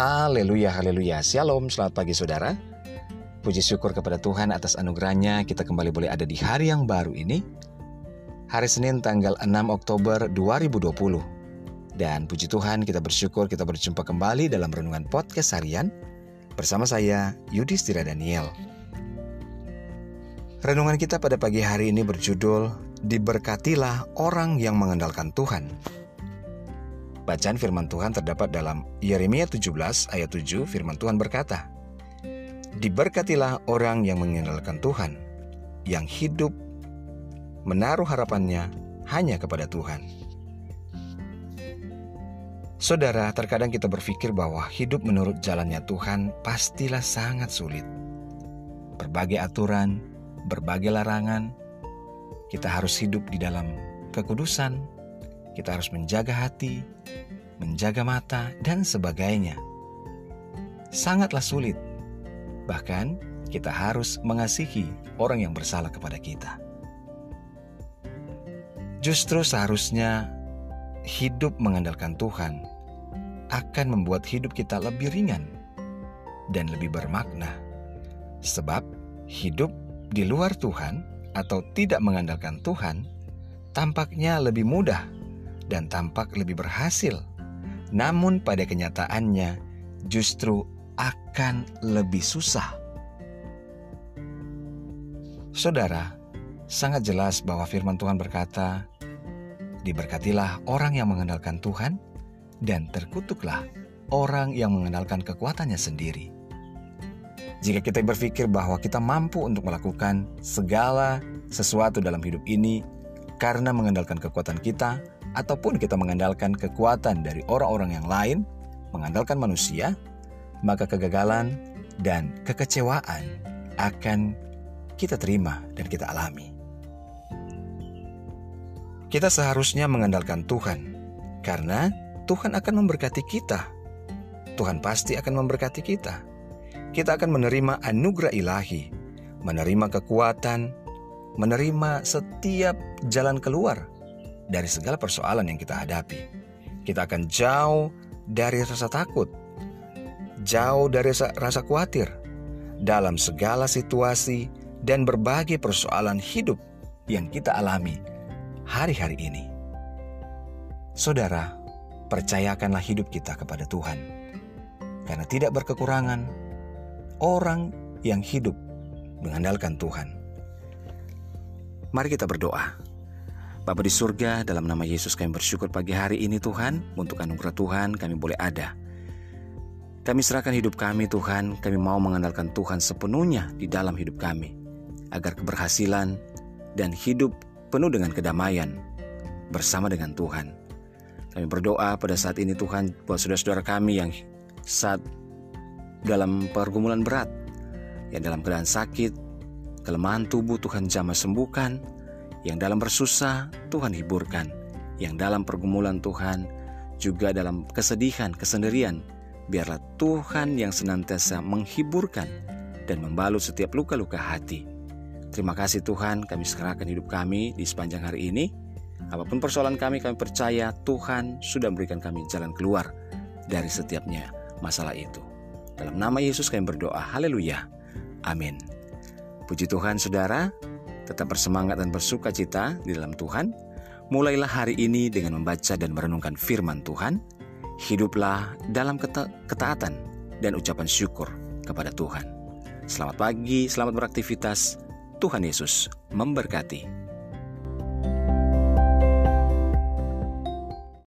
Haleluya, haleluya. Shalom, selamat pagi saudara. Puji syukur kepada Tuhan atas anugerahnya kita kembali boleh ada di hari yang baru ini. Hari Senin tanggal 6 Oktober 2020. Dan puji Tuhan kita bersyukur kita berjumpa kembali dalam renungan podcast harian bersama saya Yudhistira Daniel. Renungan kita pada pagi hari ini berjudul Diberkatilah orang yang mengandalkan Tuhan. Bacaan firman Tuhan terdapat dalam Yeremia 17 ayat 7 firman Tuhan berkata, Diberkatilah orang yang mengandalkan Tuhan, yang hidup menaruh harapannya hanya kepada Tuhan. Saudara, terkadang kita berpikir bahwa hidup menurut jalannya Tuhan pastilah sangat sulit. Berbagai aturan, berbagai larangan, kita harus hidup di dalam kekudusan, kita harus menjaga hati, menjaga mata, dan sebagainya. Sangatlah sulit. Bahkan, kita harus mengasihi orang yang bersalah kepada kita. Justru seharusnya hidup mengandalkan Tuhan akan membuat hidup kita lebih ringan dan lebih bermakna. Sebab hidup di luar Tuhan atau tidak mengandalkan Tuhan tampaknya lebih mudah dan tampak lebih berhasil. Namun pada kenyataannya justru akan lebih susah. Saudara, sangat jelas bahwa firman Tuhan berkata, Diberkatilah orang yang mengandalkan Tuhan, dan terkutuklah orang yang mengandalkan kekuatannya sendiri. Jika kita berpikir bahwa kita mampu untuk melakukan segala sesuatu dalam hidup ini karena mengandalkan kekuatan kita, ataupun kita mengandalkan kekuatan dari orang-orang yang lain, mengandalkan manusia, maka kegagalan dan kekecewaan akan kita terima dan kita alami. Kita seharusnya mengandalkan Tuhan, karena Tuhan akan memberkati kita. Tuhan pasti akan memberkati kita. Kita akan menerima anugerah ilahi, menerima kekuatan, menerima setiap jalan keluar dari segala persoalan yang kita hadapi. Kita akan jauh dari rasa takut, jauh dari rasa, khawatir dalam segala situasi dan berbagai persoalan hidup yang kita alami hari-hari ini. Saudara, percayakanlah hidup kita kepada Tuhan, karena tidak berkekurangan orang yang hidup mengandalkan Tuhan. Mari kita berdoa. Bapa di surga, dalam nama Yesus kami bersyukur pagi hari ini Tuhan, untuk anugerah Tuhan kami boleh ada. Kami serahkan hidup kami Tuhan, kami mau mengandalkan Tuhan sepenuhnya di dalam hidup kami, agar keberhasilan dan hidup penuh dengan kedamaian bersama dengan Tuhan. Kami berdoa pada saat ini Tuhan buat saudara-saudara kami yang saat dalam pergumulan berat, yang dalam keadaan sakit, kelemahan tubuh Tuhan jamah sembuhkan, yang dalam bersusah, Tuhan hiburkan. Yang dalam pergumulan Tuhan, juga dalam kesedihan, kesendirian, biarlah Tuhan yang senantiasa menghiburkan dan membalut setiap luka-luka hati. Terima kasih Tuhan, kami serahkan hidup kami di sepanjang hari ini. Apa pun persoalan kami, kami percaya Tuhan sudah memberikan kami jalan keluar dari setiapnya masalah itu. Dalam nama Yesus kami berdoa, haleluya, amin. Puji Tuhan saudara, tetap bersemangat dan bersuka cita di dalam Tuhan. Mulailah hari ini dengan membaca dan merenungkan firman Tuhan. Hiduplah dalam keta ketaatan dan ucapan syukur kepada Tuhan. Selamat pagi, selamat beraktivitas. Tuhan Yesus memberkati.